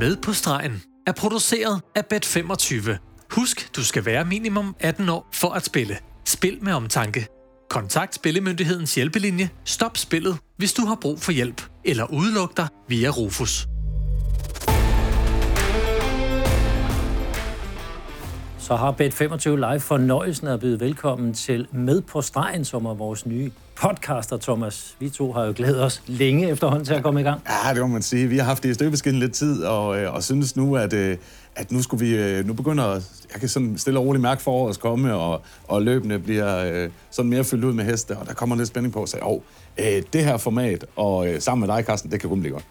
Med på stregen er produceret af Bet25. Husk, du skal være minimum 18 år for at spille. Spil med omtanke. Kontakt Spillemyndighedens hjælpelinje. Stop spillet, hvis du har brug for hjælp. Eller udluk dig via Rufus. Så har Bet25 Live fornøjelsen at byde velkommen til Med på stregen, som er vores nye podcaster, Thomas. Vi to har jo glædet os længe efterhånden til at komme i gang. Ja, det må man sige. Vi har haft det i støbeskeden lidt tid, og, øh, og synes nu, at, øh, at nu skulle vi, øh, nu begynder, jeg kan sådan stille og roligt mærke forårets komme, og, og løbende bliver sådan mere fyldt ud med heste, og der kommer lidt spænding på, så jo, det her format, og sammen med dig, Carsten, det kan kun blive godt.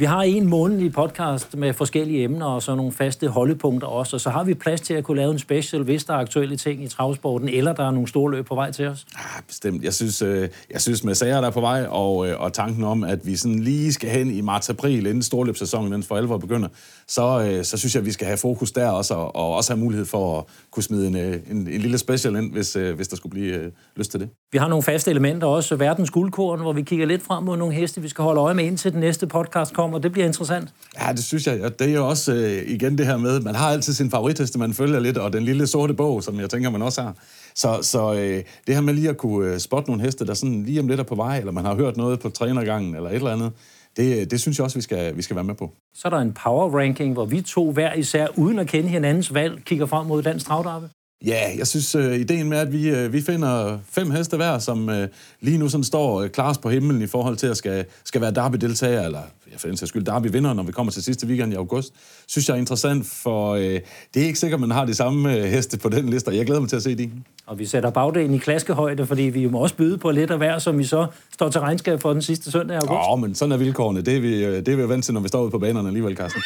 Vi har en månedlig podcast med forskellige emner og så nogle faste holdepunkter også, og så har vi plads til at kunne lave en special, hvis der er aktuelle ting i travsporten, eller der er nogle store løb på vej til os. Ja, bestemt. Jeg synes, øh, jeg synes med sager, der er på vej, og, øh, og tanken om, at vi sådan lige skal hen i marts-april, inden storløbssæsonen den for alvor begynder, så, øh, så synes jeg, at vi skal have fokus der også, og, og også have mulighed for at kunne smide en, en, en lille special ind, hvis, hvis der skulle blive lyst til det. Vi har nogle faste elementer også, verdens guldkorn, hvor vi kigger lidt frem mod nogle heste, vi skal holde øje med, indtil den næste podcast kommer og det bliver interessant. Ja, det synes jeg. Det er jo også øh, igen det her med, man har altid sin favoritheste, man følger lidt, og den lille sorte bog, som jeg tænker, man også har. Så, så øh, det her med lige at kunne øh, spotte nogle heste, der sådan lige om lidt er på vej, eller man har hørt noget på trænergangen, eller et eller andet, det, det synes jeg også, vi skal, vi skal være med på. Så er der en power ranking, hvor vi to hver især, uden at kende hinandens valg, kigger frem mod dansk travdarbe. Ja, jeg synes, uh, ideen med, at vi, uh, vi finder fem heste hver, som uh, lige nu sådan står uh, klarest på himlen i forhold til at skal, skal være derby-deltager, eller ja, for den sags skyld derby-vinder, når vi kommer til sidste weekend i august, synes jeg er interessant, for uh, det er ikke sikkert, man har de samme uh, heste på den liste, jeg glæder mig til at se de. Og vi sætter bagdelen i klaskehøjde, fordi vi må også byde på lidt af hver, som vi så står til regnskab for den sidste søndag i august. Ja, men sådan er vilkårene. Det er vi, det er vi vant til, når vi står ude på banerne alligevel, Carsten.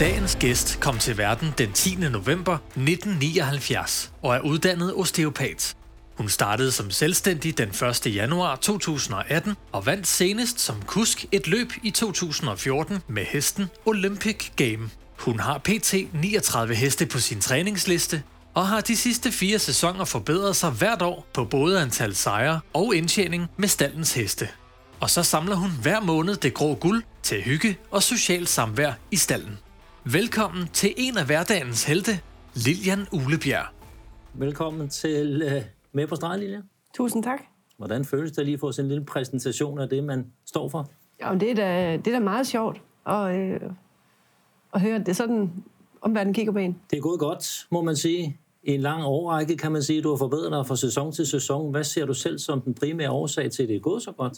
Dagens gæst kom til verden den 10. november 1979 og er uddannet osteopat. Hun startede som selvstændig den 1. januar 2018 og vandt senest som kusk et løb i 2014 med hesten Olympic Game. Hun har pt. 39 heste på sin træningsliste og har de sidste fire sæsoner forbedret sig hvert år på både antal sejre og indtjening med stallens heste. Og så samler hun hver måned det grå guld til hygge og socialt samvær i stallen. Velkommen til en af hverdagens helte, Lilian Ulebjerg. Velkommen til uh, Med på stregen, Lilian. Tusind tak. Hvordan føles det lige at få sådan en lille præsentation af det, man står for? Ja, det er da, det er da meget sjovt at, øh, at høre, det er sådan, omverdenen kigger på en. Det er gået godt, må man sige. I en lang årrække kan man sige, at du har forbedret dig fra sæson til sæson. Hvad ser du selv som den primære årsag til, at det er gået så godt?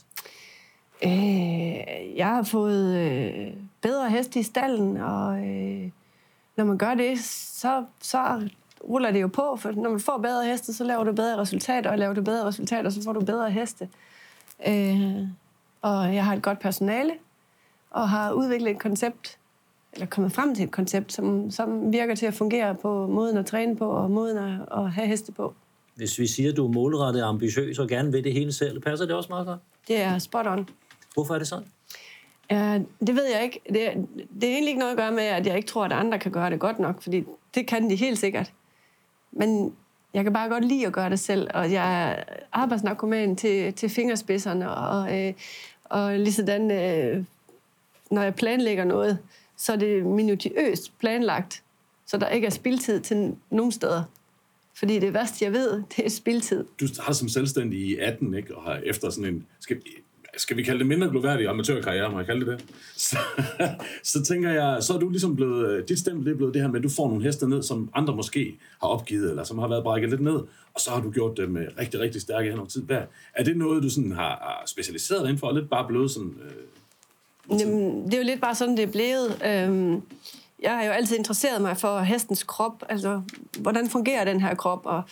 Øh, jeg har fået øh, bedre heste i stallen, og øh, når man gør det, så, så ruller det jo på, for når man får bedre heste, så laver du bedre resultater, og laver du bedre resultater, så får du bedre heste. Øh, og jeg har et godt personale, og har udviklet et koncept, eller kommet frem til et koncept, som, som virker til at fungere på måden at træne på, og måden at, at have heste på. Hvis vi siger, at du er målrettet ambitiøs og gerne vil det hele selv, passer det også meget godt? Det er spot on. Hvorfor er det sådan? Ja, det ved jeg ikke. Det, det er egentlig ikke noget at gøre med, at jeg ikke tror, at andre kan gøre det godt nok, fordi det kan de helt sikkert. Men jeg kan bare godt lide at gøre det selv, og jeg er arbejdsnarkoman til, til fingerspidserne, og, øh, og lige sådan, øh, når jeg planlægger noget, så er det minutiøst planlagt, så der ikke er spildtid til nogen steder. Fordi det værste, jeg ved, det er spildtid. Du har som selvstændig i 18, ikke? og har efter sådan en, skal, skal vi kalde det mindre gloværdige amatørkarriere, må jeg kalde det det? Så, så tænker jeg, så er du ligesom blevet, øh, dit stempel er blevet det her med, at du får nogle heste ned, som andre måske har opgivet, eller som har været brækket lidt ned, og så har du gjort dem øh, rigtig, rigtig stærke hen over tid. Hvad, er det noget, du sådan har specialiseret dig indenfor, og lidt bare blevet sådan... Øh, Jamen, det er jo lidt bare sådan, det er blevet. Øhm, jeg har jo altid interesseret mig for hestens krop, altså hvordan fungerer den her krop, og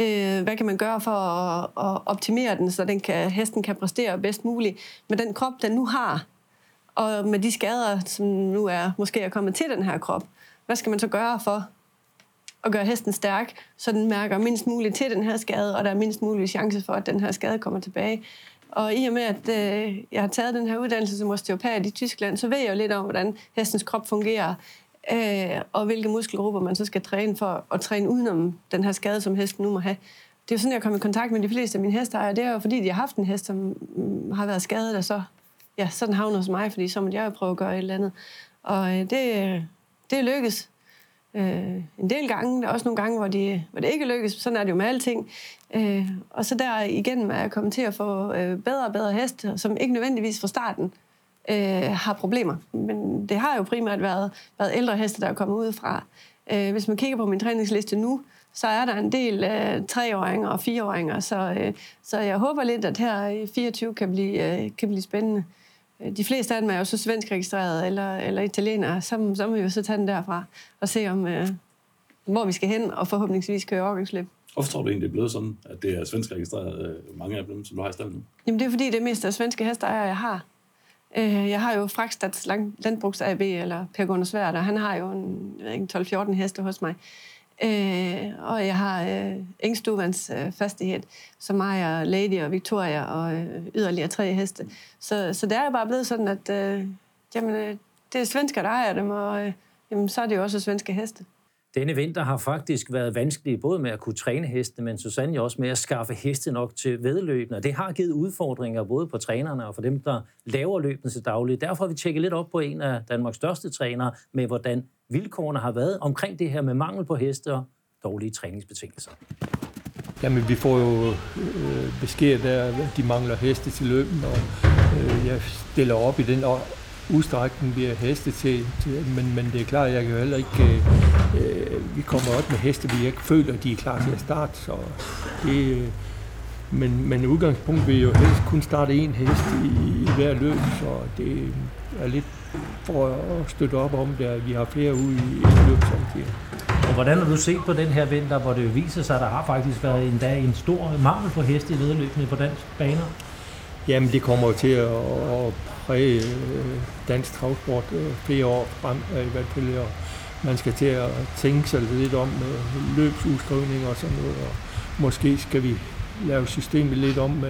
Øh, hvad kan man gøre for at, at optimere den, så den kan, hesten kan præstere bedst muligt med den krop, den nu har, og med de skader, som nu er måske er kommet til den her krop. Hvad skal man så gøre for at gøre hesten stærk, så den mærker mindst muligt til den her skade, og der er mindst mulig chance for, at den her skade kommer tilbage. Og i og med, at øh, jeg har taget den her uddannelse som osteopat i Tyskland, så ved jeg jo lidt om, hvordan hestens krop fungerer øh, og hvilke muskelgrupper man så skal træne for at træne udenom den her skade, som hesten nu må have. det er jo sådan, jeg kom i kontakt med de fleste af mine hesteejere. Det er jo fordi, de har haft en hest, som mm, har været skadet, og så ja, sådan havner hos mig, fordi så måtte jeg jo prøve at gøre et eller andet. Og øh, det, øh, det lykkes øh, en del gange. Der er også nogle gange, hvor, de, hvor det ikke lykkes. Sådan er det jo med alting. Øh, og så der igen er jeg kommet til at få øh, bedre og bedre heste, som ikke nødvendigvis fra starten øh, har problemer. Men det har jo primært været, været ældre heste, der er kommet ud fra. Øh, hvis man kigger på min træningsliste nu, så er der en del øh, treåringer og fireåringer, så, øh, så jeg håber lidt, at her i 24 kan blive, øh, kan blive spændende. De fleste af dem er jo så svensk registreret eller, eller italienere, så, så må vi jo så tage den derfra og se, om, øh, hvor vi skal hen, og forhåbentligvis køre overgangsløb. Hvorfor tror du egentlig, det er blevet sådan, at det er svensk registreret, øh, mange af dem, som du har i nu? Jamen det er fordi, det er mest af svenske hesteejere, jeg har. Øh, jeg har jo Frakstads Landbrugs AB, eller Per Gunnar Sværd, og han har jo en 12-14 heste hos mig. Øh, og jeg har øh, Engstuvans øh, fastighed, som ejer Lady og Victoria og øh, yderligere tre heste. Så, så det er jo bare blevet sådan, at øh, jamen, øh, det er svensker, der ejer dem, og øh, jamen, så er det jo også svenske heste. Denne vinter har faktisk været vanskelig, både med at kunne træne heste, men så sandelig også med at skaffe heste nok til vedløbene. Det har givet udfordringer både på trænerne og for dem, der laver løbene til daglig. Derfor har vi tjekket lidt op på en af Danmarks største trænere med, hvordan vilkårene har været omkring det her med mangel på heste og dårlige træningsbetingelser. Jamen, vi får jo øh, besked der, at de mangler heste til løben, og øh, jeg stiller op i den udstrækning, har heste til, til men, men det er klart, jeg kan jo heller ikke... Øh, vi kommer op med heste, vi ikke føler, at de er klar til at starte, så det... Øh, men, men udgangspunkt vil jo helst kun starte en hest i, i hver løb, så det er lidt for at støtte op om det, at vi har flere ude i et løb samtidig. Og hvordan har du set på den her vinter, hvor det viser sig, at der har faktisk været en dag en stor mangel på heste i vedløbene på dansk baner? Jamen, det kommer jo til at, at præge øh, dansk travsport øh, flere år frem, i hvert fald. Og man skal til at tænke sig lidt om løbsudskrivning og sådan noget. Og måske skal vi lave systemet lidt om,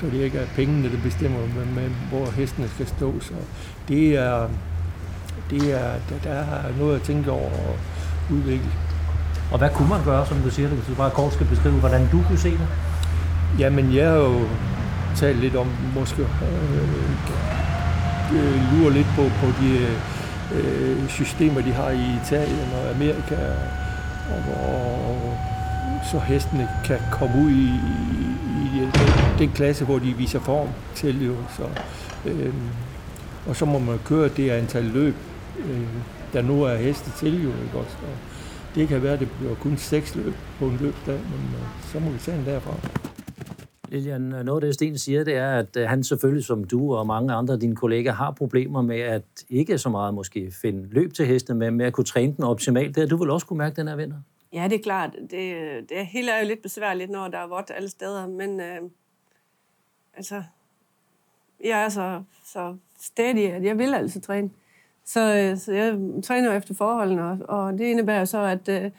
så det ikke er pengene, der bestemmer, men, men hvor hestene skal stå. Så det er, det er, der, der er noget at tænke over og udvikle. Og hvad kunne man gøre, som du siger, hvis du bare kort skal beskrive, hvordan du kunne se det? Jamen, jeg har jo talt lidt om, måske øh, øh, lure lidt på, på de øh, systemer, de har i Italien og Amerika, og, og så hestene kan komme ud i, i, i den, den klasse, hvor de viser form til. Jo. Så, øh, og så må man køre det antal løb, øh, der nu er heste til. Jo, ikke også? Og det kan være, at det bliver kun seks løb på en løbsdag, men øh, så må vi tage den derfra. Lilian, noget af det, Sten siger, det er, at øh, han selvfølgelig, som du og mange andre af dine kolleger, har problemer med at ikke så meget måske finde løb til hestene, men med at kunne træne den optimalt. Det er, du vil også kunne mærke den her vinter. Ja, det er klart. Det, det hele er jo lidt besværligt, når der er vådt alle steder, men øh, altså, jeg er så, så stadig, at jeg vil altså træne. Så, øh, så jeg træner efter forholdene, og, og det indebærer så, at, øh,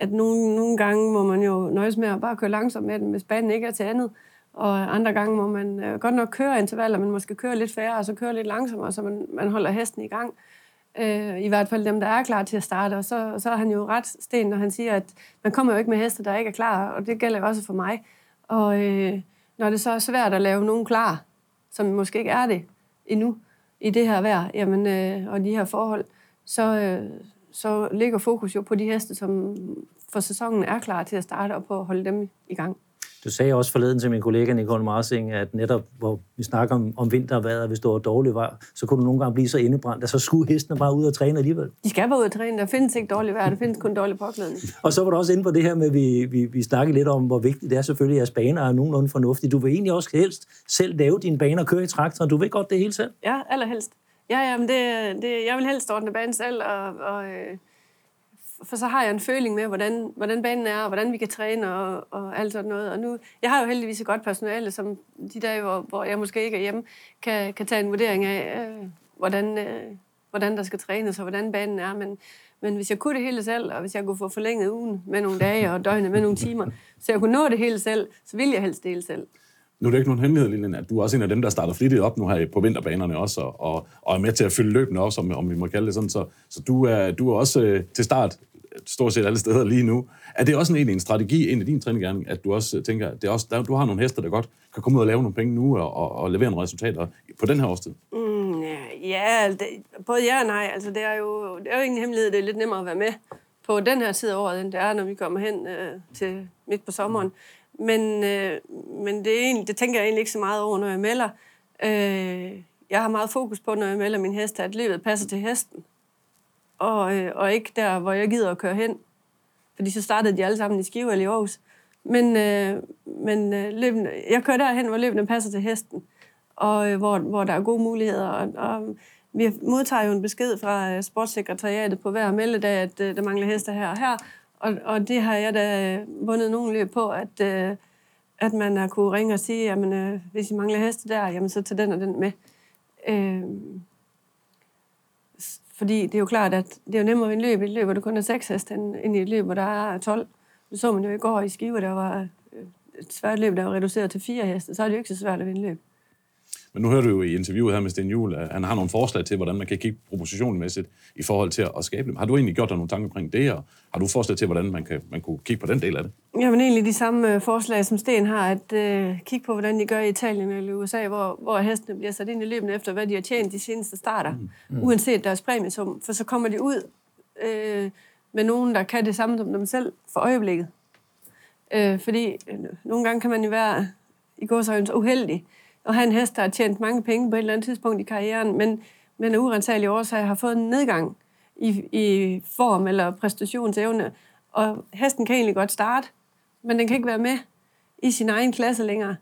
at nogle, nogle gange må man jo nøjes med at bare køre langsomt med den, hvis banen ikke er til andet. Og andre gange må man øh, godt nok køre intervaller, men måske køre lidt færre, og så køre lidt langsommere, så man, man holder hesten i gang. Øh, I hvert fald dem, der er klar til at starte. Og så, så er han jo ret sten, når han siger, at man kommer jo ikke med heste, der ikke er klar, og det gælder jo også for mig. Og øh, når det så er svært at lave nogen klar, som måske ikke er det endnu i det her vejr, jamen, øh, og de her forhold, så, øh, så ligger fokus jo på de heste, som for sæsonen er klar til at starte, og på at holde dem i gang. Du sagde også forleden til min kollega Nicole Marsing, at netop hvor vi snakker om, om vintervejret, hvis det var dårligt vejr, så kunne du nogle gange blive så indebrændt, at så skulle hestene bare ud og træne alligevel. De skal bare ud og træne. Der findes ikke dårligt vejr, der findes kun dårlig påklædning. og så var du også inde på det her med, at vi, vi, vi snakkede lidt om, hvor vigtigt det er selvfølgelig, at baner er nogenlunde fornuftige. Du vil egentlig også helst selv lave dine baner og køre i traktoren. Du vil godt det hele selv? Ja, allerhelst. Ja, ja, men det, det, jeg vil helst ordne banen selv, og, og øh, for så har jeg en føling med, hvordan, hvordan banen er, og hvordan vi kan træne, og, og alt sådan noget. Og nu, jeg har jo heldigvis et godt personale, som de dage, hvor, hvor jeg måske ikke er hjemme, kan, kan tage en vurdering af, øh, hvordan, øh, hvordan der skal trænes, og hvordan banen er. Men, men hvis jeg kunne det hele selv, og hvis jeg kunne få forlænget ugen med nogle dage og døgnet med nogle timer, så jeg kunne nå det hele selv, så ville jeg helst det hele selv. Nu er det ikke nogen hemmelighed, Lilian, at du er også en af dem, der starter flittigt op nu her på vinterbanerne også, og, og er med til at fylde løbende også, om, om vi må kalde det sådan. Så, så du, er, du er også øh, til start stort set alle steder lige nu. Er det også en, en strategi, ind i din træninggærning, at du også øh, tænker, at det er også, der, du har nogle hester, der godt kan komme ud og lave nogle penge nu og, og, og levere nogle resultater på den her årstid? Mm, ja, det, både ja og nej. Altså, det er jo, det er jo ingen hemmelighed, det er lidt nemmere at være med på den her tid af året, end det er, når vi kommer hen øh, til midt på sommeren. Men, øh, men det, er egentlig, det tænker jeg egentlig ikke så meget over, når jeg melder. Øh, jeg har meget fokus på, når jeg melder min hest, at livet passer til hesten. Og, øh, og ikke der, hvor jeg gider at køre hen. Fordi så startede de alle sammen i Skive eller i Aarhus. Men, øh, men øh, løbende, jeg kører derhen, hvor løbende passer til hesten. Og øh, hvor, hvor der er gode muligheder. Og, og vi modtager jo en besked fra øh, sportssekretariatet på hver meldedag, at øh, der mangler heste her og her. Og, og det har jeg da øh, vundet nogle løb på, at, øh, at man har kunne ringe og sige, jamen øh, hvis I mangler heste der, jamen så tag den og den med. Øh, fordi det er jo klart, at det er jo nemmere en løb i et løb, hvor der kun er 6 heste, end i et løb, hvor der er 12. Det så man jo i går i Skive, der var øh, et svært løb, der var reduceret til 4 heste, så er det jo ikke så svært at vinde løb. Men nu hører du jo i interviewet her med Sten Juhl, at han har nogle forslag til, hvordan man kan kigge propositionmæssigt i forhold til at skabe dem. Har du egentlig gjort dig nogle tanker omkring det, og har du forslag til, hvordan man, kan, man kunne kigge på den del af det? Jamen egentlig de samme øh, forslag, som Sten har, at øh, kigge på, hvordan de gør i Italien eller USA, hvor, hvor hestene bliver sat ind i løbende efter, hvad de har tjent de seneste starter, mm. Mm. uanset deres præmiesum. For så kommer de ud øh, med nogen, der kan det samme som dem selv for øjeblikket. Øh, fordi øh, nogle gange kan man jo være i går så uheldig, og have en hest, der har tjent mange penge på et eller andet tidspunkt i karrieren, men, men af urensagelige årsager har fået en nedgang i, i form eller præstationsevne. Og hesten kan egentlig godt starte, men den kan ikke være med i sin egen klasse længere.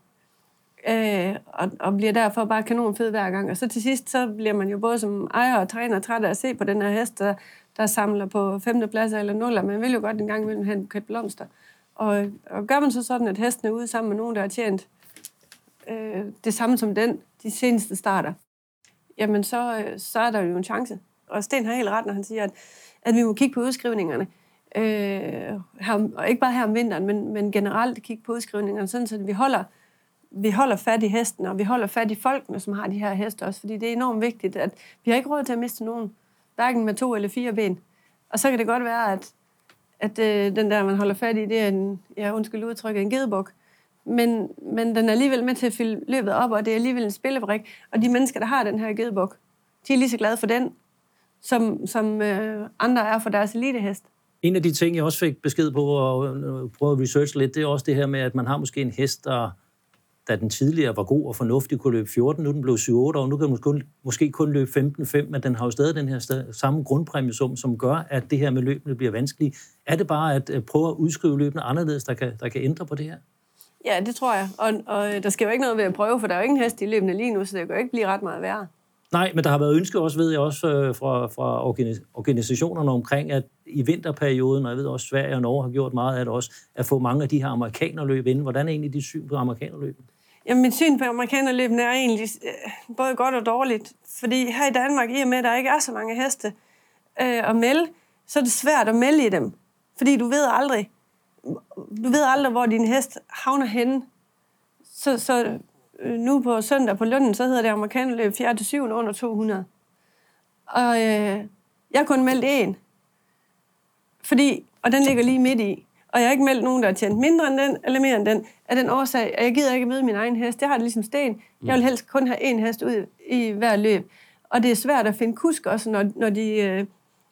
Øh, og, og bliver derfor bare kanon fed hver gang. Og så til sidst, så bliver man jo både som ejer og træner træt af at se på den her hest, der, der samler på femte plads eller nuller. Man vil jo godt en gang imellem have en buket blomster. Og, og gør man så sådan, at hesten er ude sammen med nogen, der har tjent øh, det samme som den, de seneste starter, jamen så, øh, så er der jo en chance. Og Sten har helt ret, når han siger, at, at vi må kigge på udskrivningerne. Øh, her, og ikke bare her om vinteren, men, men generelt kigge på udskrivningerne, sådan så vi holder, vi holder fat i hesten, og vi holder fat i folkene, som har de her heste også, fordi det er enormt vigtigt, at vi har ikke råd til at miste nogen, hverken med to eller fire ben. Og så kan det godt være, at, at øh, den der, man holder fat i, det er en, ja, undskyld udtrykket, en gedebuk men, men den er alligevel med til at fylde løbet op, og det er alligevel en spillebrik. Og de mennesker, der har den her gedebuk, de er lige så glade for den, som, som øh, andre er for deres elitehest. En af de ting, jeg også fik besked på og øh, prøvede prøve at researche lidt, det er også det her med, at man har måske en hest, der, da den tidligere var god og fornuftig, kunne løbe 14, nu den blev 7-8 og nu kan den måske, måske kun løbe 15-5, men den har jo stadig den her sted, samme grundpræmiesum, som gør, at det her med løbene bliver vanskeligt. Er det bare at øh, prøve at udskrive løbene anderledes, der kan, der kan ændre på det her? Ja, det tror jeg. Og, og der skal jo ikke noget ved at prøve, for der er jo ingen hest i løbende lige nu, så det kan jo ikke blive ret meget værre. Nej, men der har været ønske også, ved jeg også, øh, fra, fra organisationerne omkring, at i vinterperioden, og jeg ved også, Sverige og Norge har gjort meget af det også, at få mange af de her amerikanerløb ind. Hvordan er egentlig dit syn på amerikanerløbene? Jamen, mit syn på amerikanerløbene er egentlig øh, både godt og dårligt. Fordi her i Danmark, i og med, at der ikke er så mange heste øh, at melde, så er det svært at melde i dem. Fordi du ved aldrig, du ved aldrig, hvor din hest havner henne. Så, så øh, nu på søndag på lønnen, så hedder det amerikanerløb 4. til 7. under 200. Og øh, jeg kun meldt en. Fordi, og den ligger lige midt i. Og jeg har ikke meldt nogen, der har tjent mindre end den, eller mere end den, af den årsag, at jeg gider ikke møde min egen hest. Jeg har det ligesom sten. Jeg vil helst kun have en hest ud i hver løb. Og det er svært at finde kusk også, når, når de... Øh,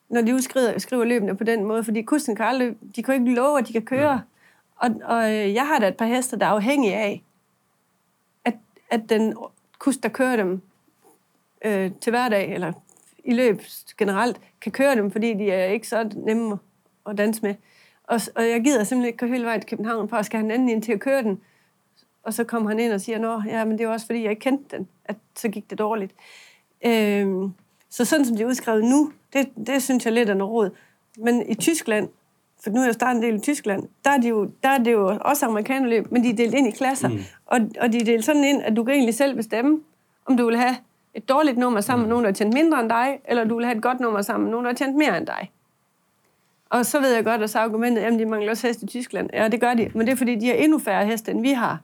når de udskriver skriver løbende på den måde, fordi kusten kan aldrig, de kan ikke love, at de kan køre. Ja. Og, og øh, jeg har da et par hester, der er afhængige af, at, at den kust, der kører dem øh, til hverdag, eller i løb generelt, kan køre dem, fordi de er ikke så nemme at danse med. Og, og jeg gider simpelthen ikke køre hele vejen til København for at skal have en anden ind til at køre den. Og så kommer han ind og siger, nå, ja, men det er også fordi, jeg ikke kendte den, at så gik det dårligt. Øh, så sådan som det er udskrevet nu, det, det synes jeg lidt er noget råd. Men i Tyskland, for nu er jeg startet en del i Tyskland, der er, de jo, der er det jo også amerikanerløb, men de er delt ind i klasser. Mm. Og, og de er delt sådan ind, at du kan egentlig selv bestemme, om du vil have et dårligt nummer sammen med mm. nogen, der har tjent mindre end dig, eller du vil have et godt nummer sammen med nogen, der har tjent mere end dig. Og så ved jeg godt, at så argumentet, at de mangler også heste i Tyskland. Ja, det gør de, men det er fordi, de har endnu færre heste, end vi har.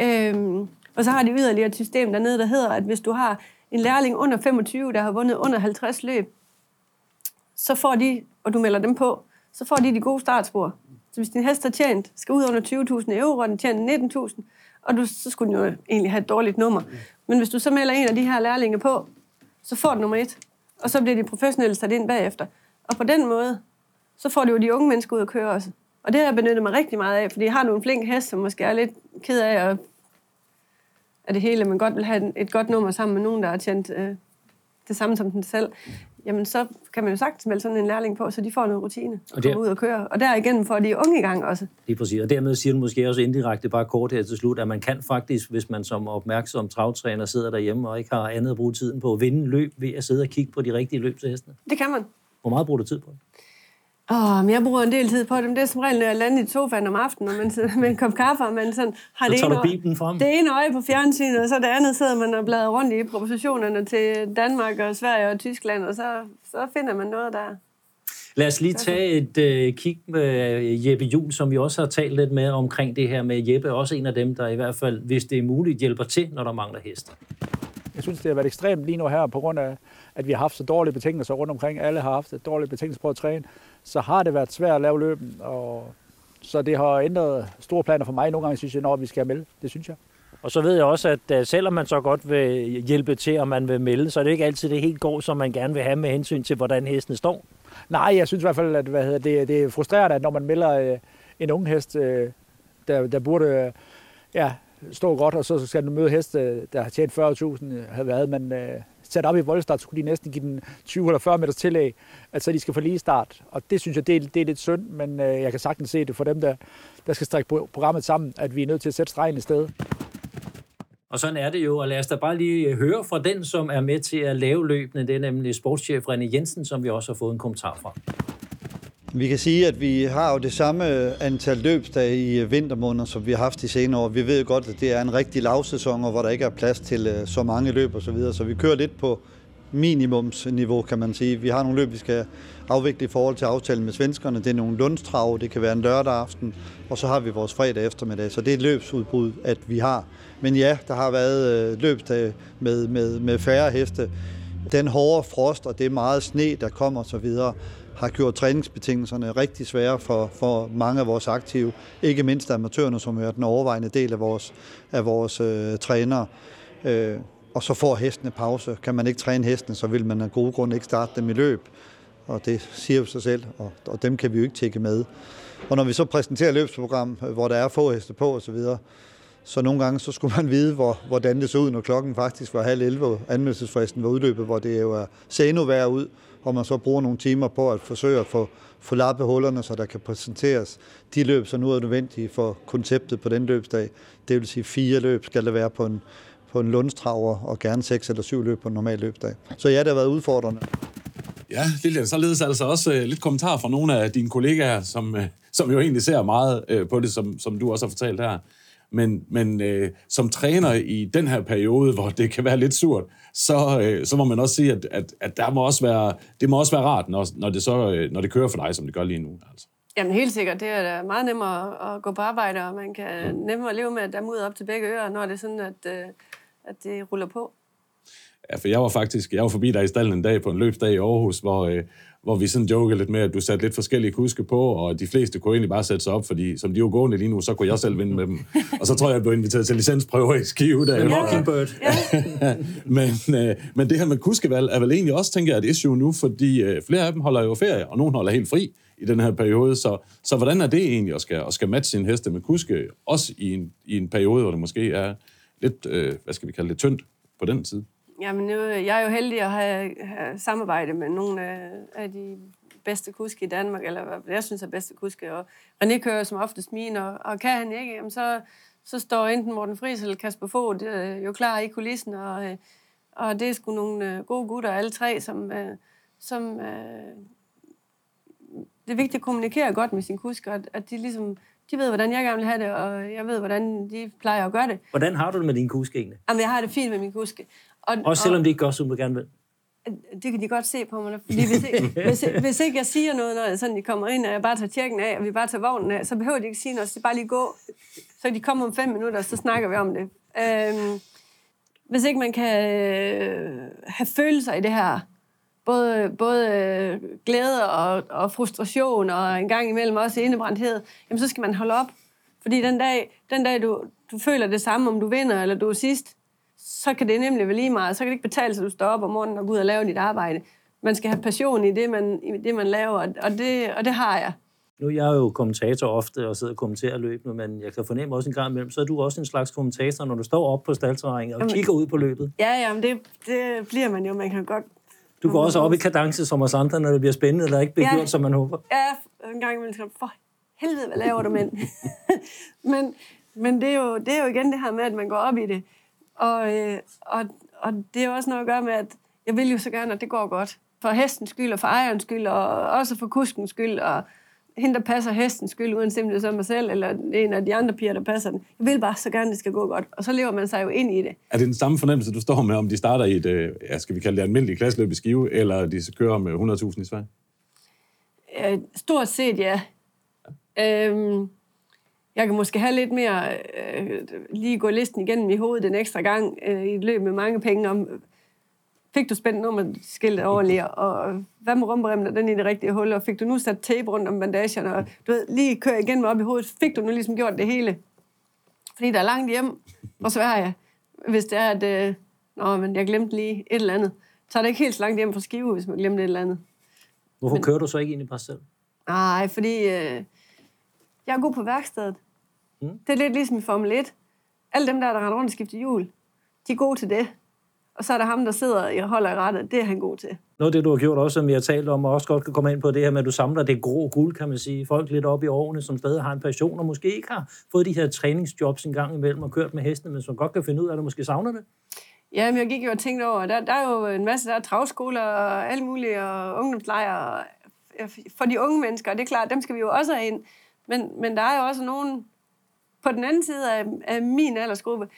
Øhm, og så har de yderligere et system dernede, der hedder, at hvis du har en lærling under 25, der har vundet under 50 løb, så får de, og du melder dem på, så får de de gode startspor. Så hvis din hest har tjent, skal ud under 20.000 euro, og den tjener 19.000, og du, så skulle den jo egentlig have et dårligt nummer. Men hvis du så melder en af de her lærlinge på, så får du nummer et, og så bliver de professionelle sat ind bagefter. Og på den måde, så får du jo de unge mennesker ud at køre også. Og det har jeg benyttet mig rigtig meget af, fordi jeg har nogle flink hest, som måske er lidt ked af at, at det hele, men godt vil have et godt nummer sammen med nogen, der har tjent øh, det samme som den selv jamen så kan man jo sagtens melde sådan en lærling på, så de får noget rutine og, og kommer ud og køre. Og derigennem får de unge i gang også. Lige præcis. Og dermed siger du måske også indirekte, bare kort her til slut, at man kan faktisk, hvis man som opmærksom travtræner sidder derhjemme og ikke har andet at bruge tiden på, at vinde løb ved at sidde og kigge på de rigtige løb til hestene. Det kan man. Hvor meget bruger du tid på det? Åh, oh, men jeg bruger en del tid på dem. Det er som regel, når jeg lander i sofaen om aftenen, og man med en kop kaffe, og man sådan har så det, ene øje, frem. det ene øje på fjernsynet, og så det andet sidder man og bladrer rundt i propositionerne til Danmark og Sverige og Tyskland, og så, så finder man noget der. Lad os lige tage et uh, kig med Jeppe Jul, som vi også har talt lidt med omkring det her med Jeppe. Også en af dem, der i hvert fald, hvis det er muligt, hjælper til, når der mangler heste. Jeg synes, det har været ekstremt lige nu her, på grund af, at vi har haft så dårlige betingelser rundt omkring. Alle har haft dårlige betingelser på at træne så har det været svært at lave løben. Og så det har ændret store planer for mig. Nogle gange synes jeg, når vi skal melde. Det synes jeg. Og så ved jeg også, at øh, selvom man så godt vil hjælpe til, og man vil melde, så er det ikke altid det helt går, som man gerne vil have med hensyn til, hvordan hesten står. Nej, jeg synes i hvert fald, at hvad hedder det, det er frustrerende, at når man melder øh, en ung hest, øh, der, der burde ja, stå godt, og så skal du møde heste, der har tjent 40.000, have været, men sat op i voldstart, så kunne de næsten give den 20 eller 40 meters tillæg, at så de skal få lige start. Og det synes jeg, det er, det er lidt synd, men øh, jeg kan sagtens se det for dem, der, der skal strække programmet sammen, at vi er nødt til at sætte stregen i sted. Og sådan er det jo, og lad os da bare lige øh, høre fra den, som er med til at lave løbene. Det er nemlig sportschef René Jensen, som vi også har fået en kommentar fra. Vi kan sige, at vi har jo det samme antal løbsdage i øh, vintermåneder, som vi har haft de senere år. Vi ved godt, at det er en rigtig lavsæson, hvor der ikke er plads til øh, så mange løb osv., så, videre. så vi kører lidt på minimumsniveau, kan man sige. Vi har nogle løb, vi skal afvikle i forhold til aftalen med svenskerne. Det er nogle lundstrav, det kan være en lørdag aften, og så har vi vores fredag eftermiddag. Så det er et løbsudbrud, at vi har. Men ja, der har været øh, løbsdage med, med, med færre heste. Den hårde frost og det meget sne, der kommer osv., har gjort træningsbetingelserne rigtig svære for, for mange af vores aktive, ikke mindst amatørerne, som er den overvejende del af vores, af vores øh, trænere. Øh, og så får hestene pause. Kan man ikke træne hestene, så vil man af gode grunde ikke starte dem i løb. Og det siger jo sig selv, og, og dem kan vi jo ikke tække med. Og når vi så præsenterer løbsprogram, øh, hvor der er få heste på osv., så, så nogle gange så skulle man vide, hvor, hvordan det så ud, når klokken faktisk var halv 11, og anmeldelsesfristen var udløbet, hvor det jo er endnu ud, og man så bruger nogle timer på at forsøge at få, få lappe hullerne, så der kan præsenteres de løb, som nu er nødvendige for konceptet på den løbsdag. Det vil sige, fire løb skal der være på en, på en lundstraver, og gerne seks eller syv løb på en normal løbsdag. Så ja, det har været udfordrende. Ja, Lilian, således altså også uh, lidt kommentar fra nogle af dine kollegaer, som, uh, som jo egentlig ser meget uh, på det, som, som du også har fortalt her. Men, men uh, som træner i den her periode, hvor det kan være lidt surt, så, uh, så må man også sige, at, at, at der må også være, det må også være rart, når, når, det så, uh, når det kører for dig, som det gør lige nu. Altså. Jamen helt sikkert. Det er meget nemmere at gå på arbejde, og man kan nemmere leve med, at der er ud op til begge ører, når det er sådan, at, at det ruller på. Ja, for jeg var faktisk jeg var forbi dig i stallen en dag på en løbsdag i Aarhus, hvor, øh, hvor vi sådan jokede lidt med, at du satte lidt forskellige kuske på, og de fleste kunne egentlig bare sætte sig op, fordi som de var gående lige nu, så kunne jeg selv vinde med dem. Og så tror jeg, jeg blev inviteret til licensprøver i Skive. Der, Mockingbird. Ja. men, øh, men det her med kuskevalg er vel egentlig også, tænker jeg, et issue nu, fordi øh, flere af dem holder jo ferie, og nogen holder helt fri i den her periode. Så, så hvordan er det egentlig at skal, at skal matche sin heste med kuske, også i en, i en periode, hvor det måske er lidt, øh, hvad skal vi kalde det, tyndt på den tid? Jamen, nu, jeg er jo heldig at have, have samarbejde med nogle af, af de bedste kuske i Danmark, eller hvad jeg synes er bedste kuske. Og René kører som oftest min, og, og kan han ikke, jamen så, så står enten Morten Friis eller Kasper Fogh jo klar i kulissen, og, øh, og det er sgu nogle øh, gode gutter, alle tre, som, øh, som det er vigtigt at kommunikere godt med sin kusk, og at de ligesom de ved, hvordan jeg gerne vil have det, og jeg ved, hvordan de plejer at gøre det. Hvordan har du det med din kuske egentlig? Jamen, jeg har det fint med min kuske. Og, Også selvom og, de ikke gør, som du gerne vil? Det kan de godt se på mig. Fordi hvis, hvis, hvis ikke jeg siger noget, når sådan, de kommer ind, og jeg bare tager tjekken af, og vi bare tager vognen af, så behøver de ikke sige noget, så bare lige gå. Så de kommer om fem minutter, og så snakker vi om det. Øhm, hvis ikke man kan øh, have følelser i det her, både, både øh, glæde og, og frustration, og en gang imellem også indebrændthed, jamen så skal man holde op. Fordi den dag, den dag du, du føler det samme, om du vinder eller du er sidst, så kan det nemlig være lige meget. Så kan det ikke betale sig, at du står op om morgenen og går ud og laver dit arbejde. Man skal have passion i det, man, i det, man laver, og det, og det har jeg. Nu er jeg jo kommentator ofte og sidder og kommenterer løbende, men jeg kan fornemme også en gang imellem, så er du også en slags kommentator, når du står op på staldterrænet og jamen, kigger ud på løbet. Ja, jamen det, det bliver man jo. Man kan godt... Du går også op i kadence som os andre, når det bliver spændende, eller ikke bliver ja, gjort, som man håber. Ja, en gang imellem for helvede, hvad laver du, mænd? men men det, er jo, det er jo igen det her med, at man går op i det. Og, øh, og, og det er også noget at gøre med, at jeg vil jo så gerne, at det går godt. For hestens skyld, og for ejerens skyld, og også for kuskens skyld, og hende, der passer hestens skyld, uden simpelthen som mig selv, eller en af de andre piger, der passer den. Jeg vil bare så gerne, at det skal gå godt. Og så lever man sig jo ind i det. Er det den samme fornemmelse, du står med, om de starter i et, øh, ja, skal vi kalde det almindeligt klasseløb i Skive, eller de kører med 100.000 i Sverige? Øh, stort set, ja. ja. Øhm, jeg kan måske have lidt mere, øh, lige gå listen igennem i hovedet en ekstra gang øh, i et løb med mange penge om, fik du spændt nummerskiltet ordentligt, og hvad med rumberemmen, er den i det rigtige hul, og fik du nu sat tape rundt om bandagerne, og du ved, lige køre igen med op i hovedet, fik du nu ligesom gjort det hele? Fordi der er langt hjem fra Sverige, hvis det er, at øh, nå, men jeg glemte lige et eller andet. Så er det ikke helt så langt hjem fra Skive, hvis man glemte et eller andet. Hvorfor men, kører du så ikke ind i Basel? Nej, fordi øh, jeg er god på værkstedet. Mm. Det er lidt ligesom i Formel 1. Alle dem der, der render rundt og skifter hjul, de er gode til det. Og så er der ham, der sidder og holder i rettet. Det er han god til. Noget af det, du har gjort også, som vi har talt om, og også godt kan komme ind på det her med, at du samler det grå guld, kan man sige. Folk lidt op i årene, som stadig har en passion, og måske ikke har fået de her træningsjobs en gang imellem og kørt med hestene, men som godt kan finde ud af, at du måske savner det. Ja, men jeg gik jo og tænkte over, der, der er jo en masse, der er travskoler og alle mulige, og ungdomslejre for de unge mennesker, det er klart, dem skal vi jo også have ind. Men, men der er jo også nogen på den anden side af, af min aldersgruppe,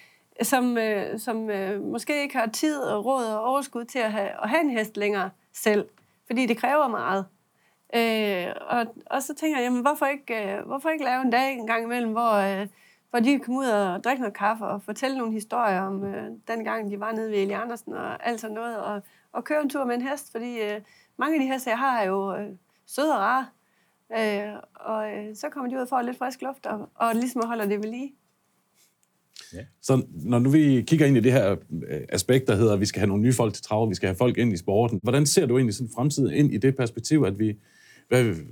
som, øh, som øh, måske ikke har tid og råd og overskud til at have, at have en hest længere selv, fordi det kræver meget. Øh, og, og så tænker jeg, jamen, hvorfor ikke, øh, hvorfor ikke lave en dag en gang imellem, hvor, øh, hvor de kan komme ud og drikke noget kaffe og fortælle nogle historier om øh, den gang, de var nede ved Eli Andersen og alt sådan noget, og, og køre en tur med en hest, fordi øh, mange af de heste, jeg har, er jo øh, søde og rare. Øh, og øh, så kommer de ud og får lidt frisk luft, og, og ligesom holder det ved lige. Ja. Så når nu vi kigger ind i det her øh, aspekt, der hedder, at vi skal have nogle nye folk til trav, vi skal have folk ind i sporten, hvordan ser du egentlig sådan fremtiden ind i det perspektiv, at vi,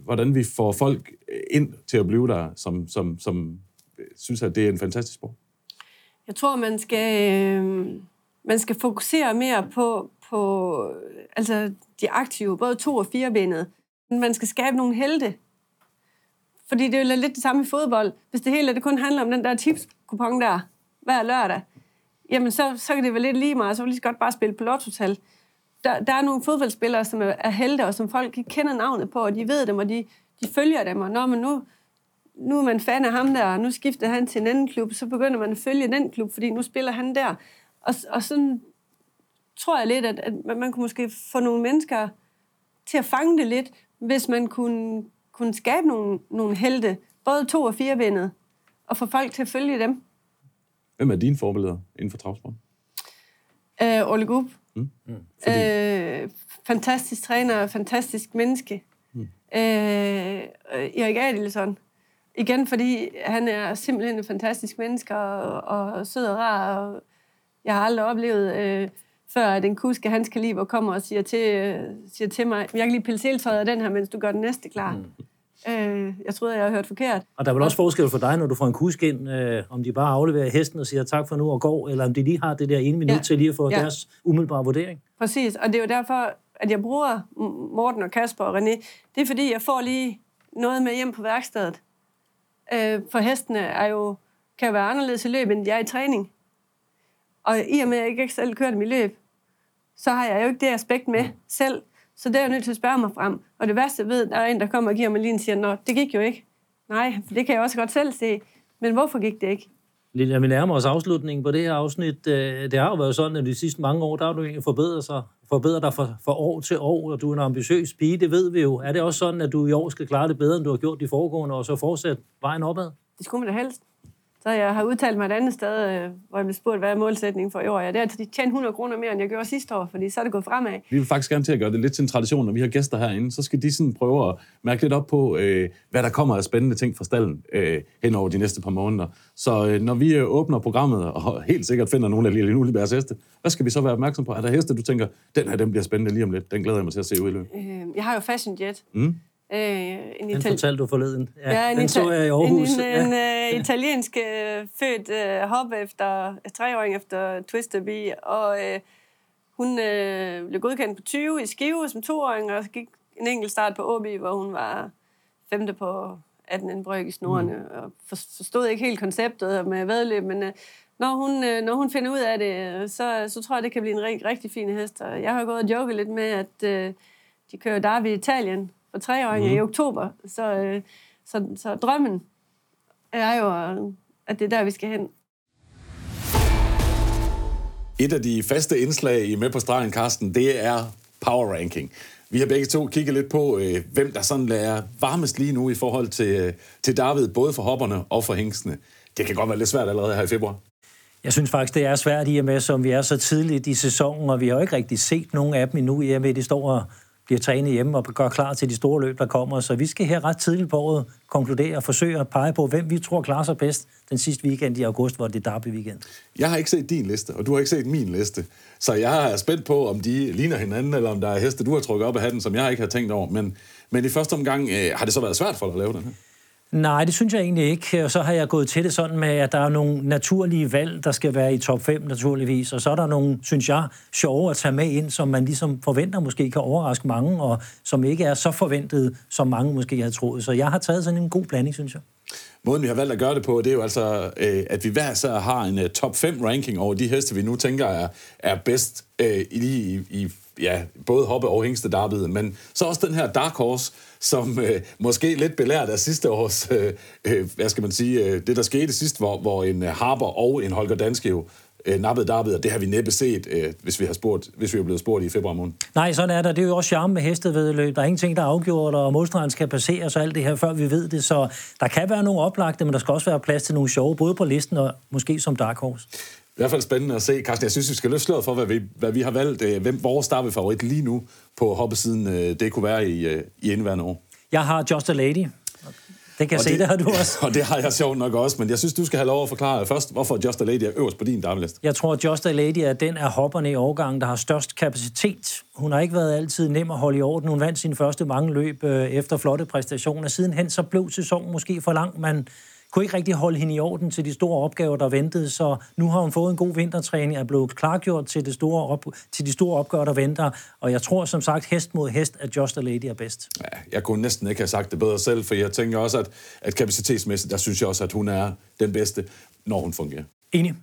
hvordan vi får folk ind til at blive der, som, som, som synes, at det er en fantastisk sport? Jeg tror, man skal, øh, man skal fokusere mere på, på altså de aktive, både to- og firebenet. Man skal skabe nogle helte. Fordi det er jo lidt det samme i fodbold. Hvis det hele det kun handler om den der tipskupon der, hver lørdag, jamen så, så kan det være lidt lige meget, så vil lige godt bare spille på lottotal. Der, der er nogle fodboldspillere, som er helte, og som folk kender navnet på, og de ved dem, og de, de følger dem, og når man nu, nu er man fan af ham der, og nu skifter han til en anden klub, så begynder man at følge den klub, fordi nu spiller han der. Og, og sådan tror jeg lidt, at, at man kunne måske få nogle mennesker til at fange det lidt, hvis man kunne, kunne skabe nogle, nogle helte, både to og fire vendet, og få folk til at følge dem. Hvem er dine forbilleder inden for travsport? Øh, Ole Gub. Mm. Mm. Fordi... Øh, fantastisk træner, fantastisk menneske. Mm. Øh, Erik Adelsson. Igen, fordi han er simpelthen en fantastisk menneske, og, og sød og rar, og jeg har aldrig oplevet, øh, før at en kuske hans kaliber kommer og siger til, øh, siger til mig, jeg kan lige pille af den her, mens du gør den næste klar. Mm. Øh, jeg troede, jeg har hørt forkert. Og der er vel også forskel for dig, når du får en kusk ind, øh, om de bare afleverer hesten og siger tak for nu og går, eller om de lige har det der ene minut ja. til lige at få ja. deres umiddelbare vurdering. Præcis, og det er jo derfor, at jeg bruger Morten og Kasper og René. Det er fordi, jeg får lige noget med hjem på værkstedet. Øh, for hestene er jo, kan jo være anderledes i løb, end de er i træning. Og i og med, at jeg ikke selv kørt dem i løb, så har jeg jo ikke det aspekt med selv. Så det er jeg nødt til at spørge mig frem. Og det værste, ved, der er en, der kommer og giver mig lige en siger, Nå, det gik jo ikke. Nej, for det kan jeg også godt selv se. Men hvorfor gik det ikke? Lille, vi nærmer os afslutningen på det her afsnit. Øh, det har jo været sådan, at de sidste mange år, der har du egentlig forbedret, sig, forbedret dig fra, fra år til år, og du er en ambitiøs pige, det ved vi jo. Er det også sådan, at du i år skal klare det bedre, end du har gjort de foregående, og så fortsætte vejen opad? Det skulle man da helst. Så jeg har udtalt mig et andet sted, øh, hvor jeg blev spurgt, hvad er målsætningen for i år? Ja, det er, at de tjener 100 kroner mere, end jeg gjorde sidste år, fordi så er det gået fremad. Vi vil faktisk gerne til at gøre det lidt til en tradition, når vi har gæster herinde, så skal de sådan prøve at mærke lidt op på, øh, hvad der kommer af spændende ting fra stallen øh, hen over de næste par måneder. Så øh, når vi øh, åbner programmet, og helt sikkert finder nogle af Lille Nulibærs heste, hvad skal vi så være opmærksom på? Er der heste, du tænker, den her den bliver spændende lige om lidt, den glæder jeg mig til at se ud i løbet? Øh, jeg har jo Fashion Jet. Mm. Øh, en Den fortalte du forleden. Ja, en, den så jeg i Aarhus. En, en, ja. en uh, italiensk uh, født uh, hop efter treåring efter Twister Bee, og uh, hun uh, blev godkendt på 20 i Skive som toåring, og gik en enkelt start på Åby, hvor hun var femte på 18 indbryg i snorene, mm. og for, forstod ikke helt konceptet med vedløb, men uh, når, hun, uh, når hun finder ud af det, så, så tror jeg, det kan blive en rigtig, rigtig fin hest. Og jeg har gået og joket lidt med, at uh, de kører Derby i Italien for treåringer mm. i oktober, så, øh, så, så drømmen er jo, at det er der, vi skal hen. Et af de faste indslag i Med på stregen, Karsten, det er power ranking. Vi har begge to kigget lidt på, øh, hvem der sådan er varmest lige nu i forhold til, øh, til David, både for hopperne og for hængstene. Det kan godt være lidt svært allerede her i februar. Jeg synes faktisk, det er svært i og med, som vi er så tidligt i sæsonen, og vi har jo ikke rigtig set nogen af dem endnu, i og med, at de står og bliver trænet hjemme og gør klar til de store løb, der kommer. Så vi skal her ret tidligt på året konkludere og forsøge at pege på, hvem vi tror klarer sig bedst den sidste weekend i august, hvor det er derby weekend. Jeg har ikke set din liste, og du har ikke set min liste. Så jeg er spændt på, om de ligner hinanden, eller om der er heste, du har trukket op af hatten, som jeg ikke har tænkt over. Men, men i første omgang øh, har det så været svært for dig at lave den her? Nej, det synes jeg egentlig ikke. Og så har jeg gået til det sådan med, at der er nogle naturlige valg, der skal være i top 5 naturligvis. Og så er der nogle, synes jeg, sjove at tage med ind, som man ligesom forventer måske kan overraske mange, og som ikke er så forventet, som mange måske havde troet. Så jeg har taget sådan en god blanding, synes jeg. Måden, vi har valgt at gøre det på, det er jo altså, øh, at vi hver så har en uh, top 5 ranking over de heste, vi nu tænker er, er bedst øh, i, i, i ja, både hoppe og hængste men så også den her Dark Horse, som øh, måske lidt belært af sidste års, øh, øh, hvad skal man sige, øh, det der skete sidst, hvor, hvor en øh, Harper og en Holger Danske jo øh, nappede derbyet, og det har vi næppe set, øh, hvis vi har spurgt, hvis vi er blevet spurgt i februar måned. Nej, sådan er der. Det er jo også charme med hestevedløb. Der er ingenting, der er afgjort, og målstregen skal passere og alt det her, før vi ved det. Så der kan være nogle oplagte, men der skal også være plads til nogle sjove, både på listen og måske som Dark Horse. I hvert fald spændende at se. Carsten, jeg synes, vi skal løfte sløret for, hvad vi, hvad vi har valgt. øh, Hvem vores starve favorit lige nu på hoppesiden, øh, det kunne være i, øh, i indværende år. Jeg har Just a Lady. Det kan jeg Og se, det, det har du også. Og det har jeg sjovt nok også, men jeg synes, du skal have lov at forklare først, hvorfor Just a Lady er øverst på din dameliste. Jeg tror, at Just a Lady er den af hopperne i årgangen, der har størst kapacitet. Hun har ikke været altid nem at holde i orden. Hun vandt sine første mange løb øh, efter flotte præstationer. Sidenhen så blev sæsonen måske for lang. Man kunne ikke rigtig holde hende i orden til de store opgaver, der ventede, så nu har hun fået en god vintertræning, er blevet klargjort til, det store op, til de store opgaver, der venter, og jeg tror som sagt, hest mod hest, at Just a Lady er bedst. Ja, jeg kunne næsten ikke have sagt det bedre selv, for jeg tænker også, at, at kapacitetsmæssigt, der synes jeg også, at hun er den bedste, når hun fungerer. Enig.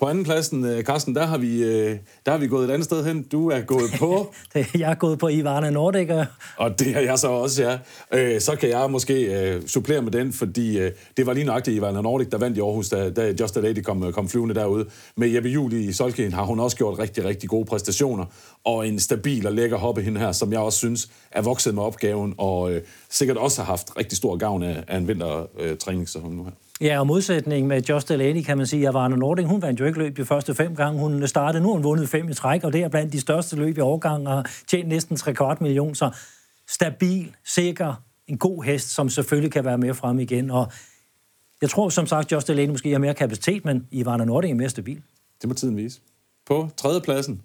På anden pladsen, øh, Carsten, der har, vi, øh, der har vi gået et andet sted hen. Du er gået på, Jeg er gået på Ivana Nordic, og det er jeg så også, ja. Øh, Så kan jeg måske øh, supplere med den, fordi øh, det var lige nøjagtigt Ivana Nordic, der vandt i Aarhus, da, da Just a Lady kom, kom flyvende derude. Med Jeppe Juhl i Solken har hun også gjort rigtig, rigtig gode præstationer, og en stabil og lækker hoppe hende her, som jeg også synes er vokset med opgaven, og øh, sikkert også har haft rigtig stor gavn af, af en vintertræning, så hun nu her. Ja, og modsætning med Just Delaney kan man sige, at Varne Nording, hun vandt jo ikke løb de første fem gange. Hun startede, nu har hun vundet fem i træk, og det er blandt de største løb i årgang, og tjent næsten 3 kvart million. Så stabil, sikker, en god hest, som selvfølgelig kan være med frem igen. Og jeg tror som sagt, Just Delaney måske har mere kapacitet, men Ivana Nording er mere stabil. Det må tiden vise. På tredjepladsen,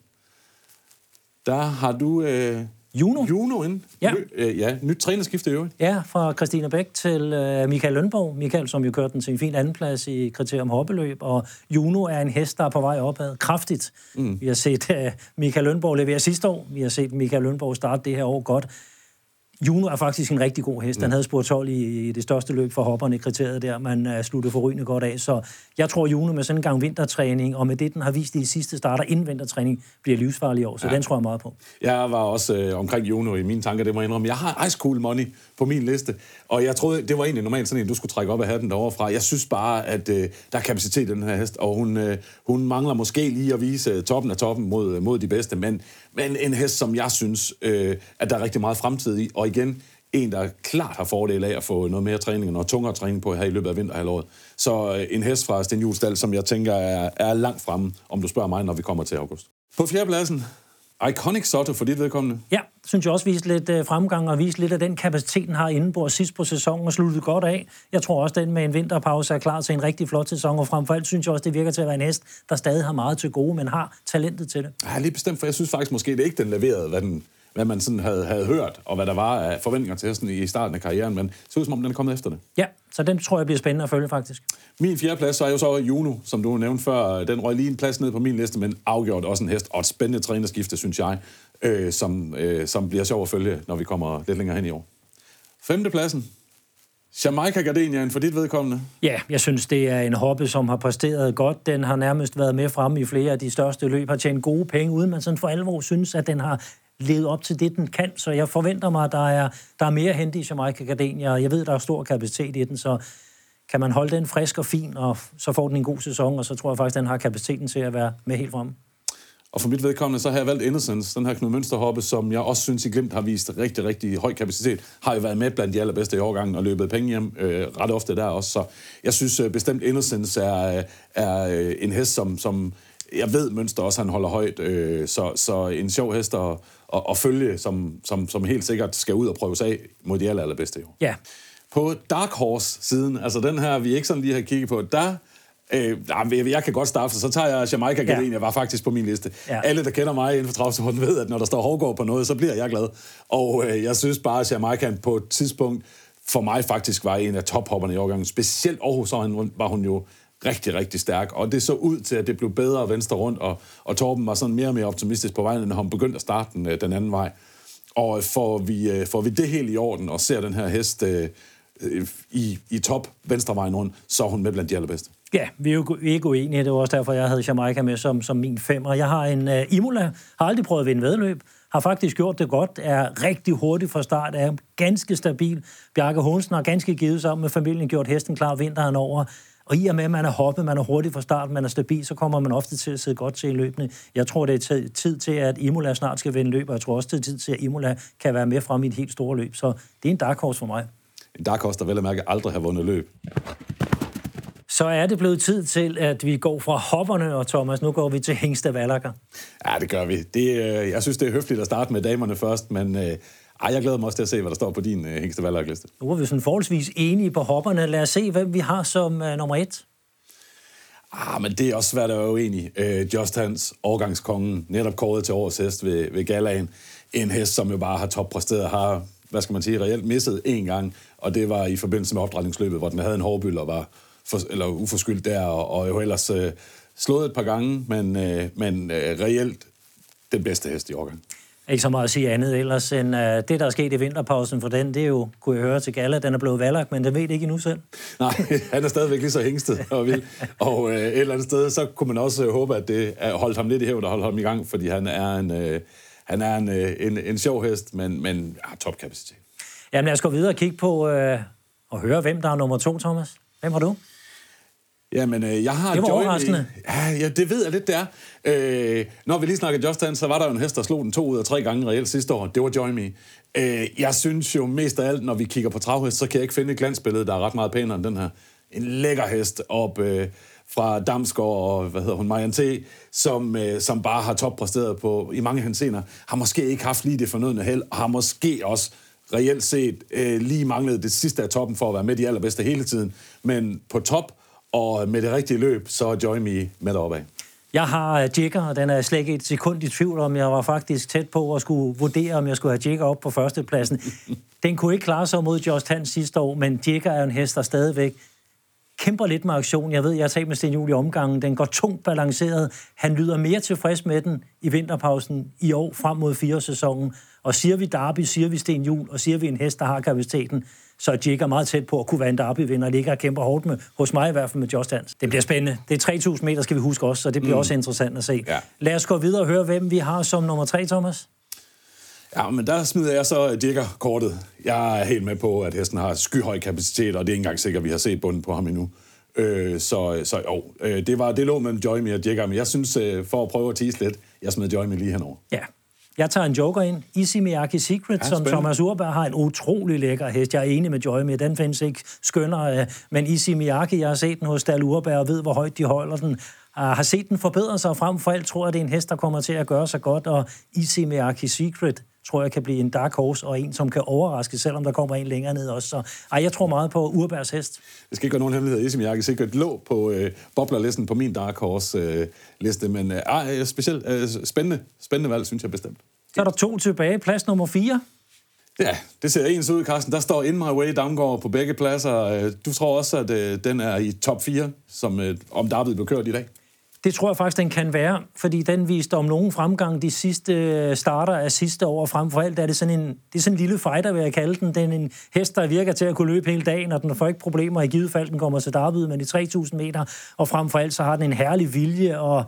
der har du øh, Juno. Juno ind. Ja. Ny, øh, ja, nyt trænerskifte i øvrigt. Ja, fra Christina Bæk til øh, Michael Lønborg. Michael, som jo kørte den til en fin andenplads i kriterium hoppeløb, og Juno er en hest, der er på vej opad kraftigt. Mm. Vi har set øh, Michael Lønborg levere sidste år. Vi har set Michael Lønborg starte det her år godt. Juno er faktisk en rigtig god hest. Han havde spurgt 12 i, i det største løb for hopperne i kriteriet der, man uh, sluttede forrygende godt af. Så jeg tror, Juno med sådan en gang vintertræning, og med det, den har vist i de sidste starter inden vintertræning, bliver livsfarlig i år. Så ja. den tror jeg meget på. Jeg var også øh, omkring Juno i mine tanker, det må jeg indrømme. Jeg har Ice Cool Money på min liste, og jeg troede, det var egentlig normalt sådan en, du skulle trække op af hatten derovre fra. Jeg synes bare, at øh, der er kapacitet i den her hest, og hun, øh, hun mangler måske lige at vise øh, toppen af toppen mod, øh, mod de bedste, men, men en hest, som jeg synes, øh, at der er rigtig meget fremtid i. Og igen, en, der klart har fordel af at få noget mere træning og noget tungere træning på her i løbet af vinterhalvåret. Så øh, en hest fra Sten Julesdal, som jeg tænker er, er langt fremme, om du spørger mig, når vi kommer til august. På fjerdepladsen, Iconic Sotto for dit vedkommende. Ja, synes jeg også viste lidt øh, fremgang og viste lidt af den kapacitet, den har indenbords sidst på sæsonen og sluttede godt af. Jeg tror også, den med en vinterpause er klar til en rigtig flot sæson, og frem for alt synes jeg også, det virker til at være en hest, der stadig har meget til gode, men har talentet til det. Ja, lige bestemt, for jeg synes faktisk måske, det ikke den leverede, hvad, den, hvad man sådan havde, havde hørt, og hvad der var af forventninger til hesten i starten af karrieren, men det ser ud som om, den er kommet efter det. Ja, så den tror jeg bliver spændende at følge faktisk. Min fjerde plads så er jo så Juno, som du nævnte før. Den røg lige en plads ned på min liste, men afgjort også en hest, og et spændende trænerskifte, synes jeg, øh, som, øh, som bliver sjov at følge, når vi kommer lidt længere hen i år. Femte pladsen, Jamaica Gardenian for dit vedkommende? Ja, jeg synes, det er en hobby, som har præsteret godt. Den har nærmest været med fremme i flere af de største løb, har tjent gode penge, uden man sådan for alvor synes, at den har levet op til det, den kan. Så jeg forventer mig, at der er, der er mere hente i Jamaica Gardenia. Jeg ved, der er stor kapacitet i den, så kan man holde den frisk og fin, og så får den en god sæson, og så tror jeg faktisk, den har kapaciteten til at være med helt fremme. Og for mit vedkommende, så har jeg valgt Innocence, den her Knud Mønsterhoppe, som jeg også synes i Glimt har vist rigtig, rigtig høj kapacitet. Har jo været med blandt de allerbedste i årgangen og løbet penge hjem øh, ret ofte der også. Så jeg synes øh, bestemt Innocence er, øh, er øh, en hest, som, som jeg ved Mønster også, han holder højt. Øh, så, så en sjov hest at, at, at følge, som, som, som helt sikkert skal ud og prøve sig af mod de aller, allerbedste år. Ja. På Dark Horse-siden, altså den her, vi ikke sådan lige har kigget på, der Øh, jeg kan godt starte, så tager jeg Jamaica Gardenia, ja. var faktisk på min liste. Ja. Alle, der kender mig inden for travsporten, ved, at når der står Hårgaard på noget, så bliver jeg glad. Og øh, jeg synes bare, at Jamaica på et tidspunkt for mig faktisk var en af tophopperne i årgangen. Specielt Aarhus var hun jo rigtig, rigtig stærk. Og det så ud til, at det blev bedre venstre rundt, og, og Torben var sådan mere og mere optimistisk på vejen, når han begyndte at starte den, øh, den anden vej. Og øh, får vi, øh, får vi det helt i orden, og ser den her hest øh, i, i top venstrevejen rundt, så er hun med blandt de allerbedste. Ja, vi er jo ikke uenige. Det var også derfor, jeg havde Jamaica med som, som min femmer. Jeg har en uh, Imola, har aldrig prøvet at vinde vedløb, har faktisk gjort det godt, er rigtig hurtig fra start, er ganske stabil. Bjarke Hunsen har ganske givet sammen med familien gjort hesten klar vinteren over. Og i og med, at man er hoppet, man er hurtig fra start, man er stabil, så kommer man ofte til at sidde godt til i løbende. Jeg tror, det er tid til, at Imola snart skal vinde løb, og jeg tror også, det er tid til, at Imola kan være med frem i et helt store løb. Så det er en dark horse for mig. En dark horse, der vel at mærke aldrig har vundet løb så er det blevet tid til, at vi går fra hopperne, og Thomas, nu går vi til Hængste Valakker. Ja, det gør vi. Det, øh, jeg synes, det er høfligt at starte med damerne først, men øh, ej, jeg glæder mig også til at se, hvad der står på din øh, Hængste Valakker-liste. Nu er vi sådan forholdsvis enige på hopperne. Lad os se, hvem vi har som øh, nummer et. Ah, men det er også svært at være uenig. Øh, Just Hans, årgangskongen, netop kåret til årets hest ved, ved Galaen. En hest, som jo bare har toppræsteret, har, hvad skal man sige, reelt misset en gang, og det var i forbindelse med opdrætningsløbet, hvor den havde en hårbyld og var for, eller uforskyldt der, og, og jo ellers øh, slået et par gange, men, øh, men øh, reelt den bedste hest i årgang. Ikke så meget at sige andet ellers end uh, det, der er sket i vinterpausen for den, det er jo, kunne jeg høre til Galla, den er blevet valgt, men det ved ikke endnu selv. Nej, han er stadigvæk lige så hængstet og vild. Og uh, et eller andet sted, så kunne man også uh, håbe, at det holdt ham lidt i hævd og holdt ham i gang, fordi han er en, uh, han er en, uh, en, en sjov hest, men, men ja, topkapacitet. Jamen lad os gå videre og kigge på uh, og høre, hvem der er nummer to, Thomas. Hvem har du? Jamen, øh, jeg har Det var Joy overraskende. Ja, ja, det ved jeg lidt, det er. Øh, når vi lige snakker Just Dance, så var der jo en hest, der slog den to ud af tre gange reelt sidste år. Det var Joy Me. Øh, jeg synes jo mest af alt, når vi kigger på travhest, så kan jeg ikke finde et glansbillede, der er ret meget pænere end den her. En lækker hest op øh, fra Damsgaard og, hvad hedder hun, Marianne T., som, øh, som bare har toppræsteret på, i mange hensener. Har måske ikke haft lige det fornødne held, og har måske også reelt set øh, lige manglet det sidste af toppen for at være med de allerbedste hele tiden. Men på top, og med det rigtige løb, så Joy Me med deroppe. Jeg har uh, Jigger, og den er slet ikke et sekund i tvivl om. Jeg var faktisk tæt på at skulle vurdere, om jeg skulle have Jigger op på førstepladsen. Den kunne ikke klare sig mod Just Hans sidste år, men Jigger er en hest, der stadigvæk kæmper lidt med aktion. Jeg ved, jeg har talt med Sten Juhl i omgangen. Den går tungt balanceret. Han lyder mere tilfreds med den i vinterpausen i år frem mod fire sæsonen. Og siger vi Derby, siger vi Sten Juhl, og siger vi en hest, der har kapaciteten, så er Jigger meget tæt på at kunne være en derby-vinder, ligger og kæmper hårdt med, hos mig i hvert fald med Just Hans. Det bliver spændende. Det er 3.000 meter, skal vi huske også, så det bliver mm. også interessant at se. Ja. Lad os gå videre og høre, hvem vi har som nummer tre, Thomas. Ja, men der smider jeg så Jigger-kortet. Jeg er helt med på, at hesten har skyhøj kapacitet, og det er ikke engang sikkert, at vi har set bunden på ham endnu. Øh, så, så jo, øh, det, var, det lå mellem Joy og Jigger, men jeg synes, øh, for at prøve at tease lidt, jeg smed Joy lige henover. Ja, Jeg tager en joker ind. Easy Miyake Secret, ja, som spændende. Thomas Urberg har en utrolig lækker hest. Jeg er enig med Joy med, den findes ikke skønnere. Men Easy Miyake, jeg har set den hos Dal Urberg og ved, hvor højt de holder den. Jeg har set den forbedre sig, og frem for alt tror jeg, det er en hest, der kommer til at gøre sig godt. Og Easy Miyake Secret tror jeg kan blive en dark horse, og en, som kan overraske, selvom der kommer en længere ned også. Så ej, jeg tror meget på Urbergs hest. Det skal ikke være nogen hemmelighed. Isim Jakke sikkert lå på øh, boblerlisten på min Dark Horse-liste, men øh, ej, specielt øh, spændende, spændende valg, synes jeg bestemt. Så er der to tilbage. Plads nummer 4. Ja, det ser ens ud, Carsten. Der står In My Way Damgaard på begge pladser. Øh, Du tror også, at øh, den er i top 4, som øh, om David blev kørt i dag? Det tror jeg faktisk, den kan være, fordi den viste om nogen fremgang de sidste øh, starter af sidste år. og Frem for alt er det sådan en, det er sådan en lille fighter, vil jeg kalde den. Den er en hest, der virker til at kunne løbe hele dagen, og den får ikke problemer i givet fald, den kommer til Darby, men i 3.000 meter. Og frem for alt, så har den en herlig vilje, og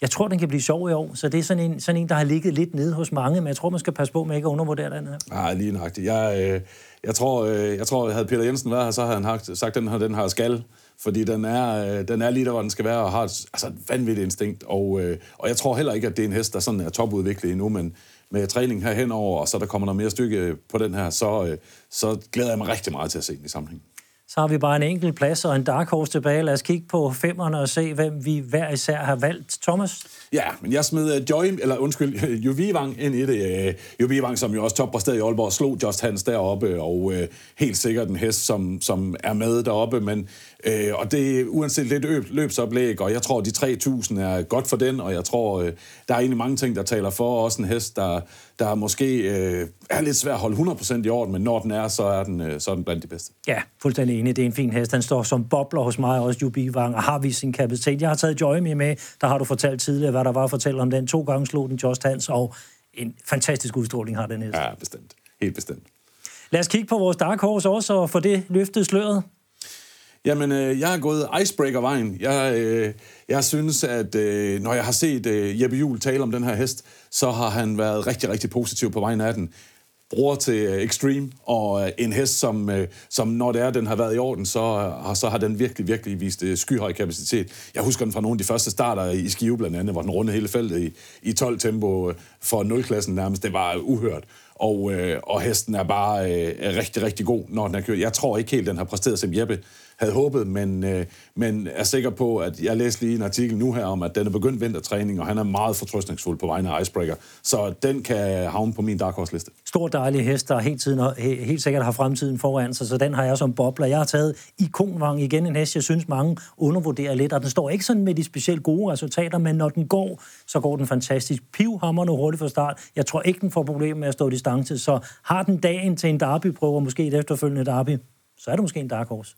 jeg tror, den kan blive sjov i år. Så det er sådan en, sådan en der har ligget lidt nede hos mange, men jeg tror, man skal passe på med ikke at undervurdere den her. Nej, lige nøjagtigt. Jeg, øh, jeg, tror, øh, jeg tror, havde Peter Jensen været her, så havde han sagt, at den her, den her skal. Fordi den er, øh, den er lige der, hvor den skal være, og har et, altså et vanvittigt instinkt. Og, øh, og jeg tror heller ikke, at det er en hest, der sådan er topudviklet endnu, men med træning her henover, og så der kommer noget mere stykke på den her, så, øh, så glæder jeg mig rigtig meget til at se den i sammenhæng. Så har vi bare en enkelt plads og en dark horse tilbage. Lad os kigge på femmerne og se, hvem vi hver især har valgt. Thomas? Ja, men jeg smed uh, Joy, eller undskyld, Juvivang ind i det. Uh, Juvivang, som jo også toppræsterede i Aalborg, slog Just Hans deroppe, og uh, helt sikkert en hest, som, som er med deroppe, men uh, og det er uanset lidt løb, løbsoplæg, og jeg tror, de 3.000 er godt for den, og jeg tror, uh, der er egentlig mange ting, der taler for, også en hest, der, der måske uh, er lidt svær at holde 100% i orden, men når den er, så er den, uh, så er den blandt de bedste. Ja, fuldstændig enig. Det er en fin hest. Den står som bobler hos mig, også Jubi Wang, og har vist sin kapacitet. Jeg har taget Joy med med. Der har du fortalt tidligere, hvad der var at fortælle om den. To gange slog den Just Hans, og en fantastisk udstråling har den hest. Ja, bestemt. Helt bestemt. Lad os kigge på vores Dark Horse også, og få det løftet sløret. Jamen, øh, jeg har gået icebreaker-vejen. Jeg, øh, jeg synes, at øh, når jeg har set øh, Jeppe Juhl tale om den her hest, så har han været rigtig, rigtig positiv på vejen af den. Bror til øh, Extreme, og øh, en hest, som, øh, som når det er, den har været i orden, så, øh, så har den virkelig, virkelig vist øh, skyhøj kapacitet. Jeg husker den fra nogle af de første starter i Skive blandt andet, hvor den rundede hele feltet i, i 12-tempo øh, for 0-klassen nærmest. Det var uhørt. Og, øh, og hesten er bare øh, er rigtig, rigtig god, når den er kørt. Jeg tror ikke helt, den har præsteret, som Jeppe havde håbet, men, øh, men er sikker på, at jeg læste lige en artikel nu her om, at den er begyndt vintertræning, og han er meget fortrøstningsfuld på vegne af Icebreaker. Så den kan havne på min Dark Horse-liste. Stor dejlig hest, der helt, tiden, he- helt sikkert har fremtiden foran sig, så den har jeg som bobler. Jeg har taget ikonvang igen, en hest, jeg synes mange undervurderer lidt, og den står ikke sådan med de specielt gode resultater, men når den går, så går den fantastisk. Pivhammerende hurtigt fra start. Jeg tror ikke, den får problemer med at stå distance, så har den dagen til en derby-prøve, og måske et efterfølgende derby, så er det måske en dark horse.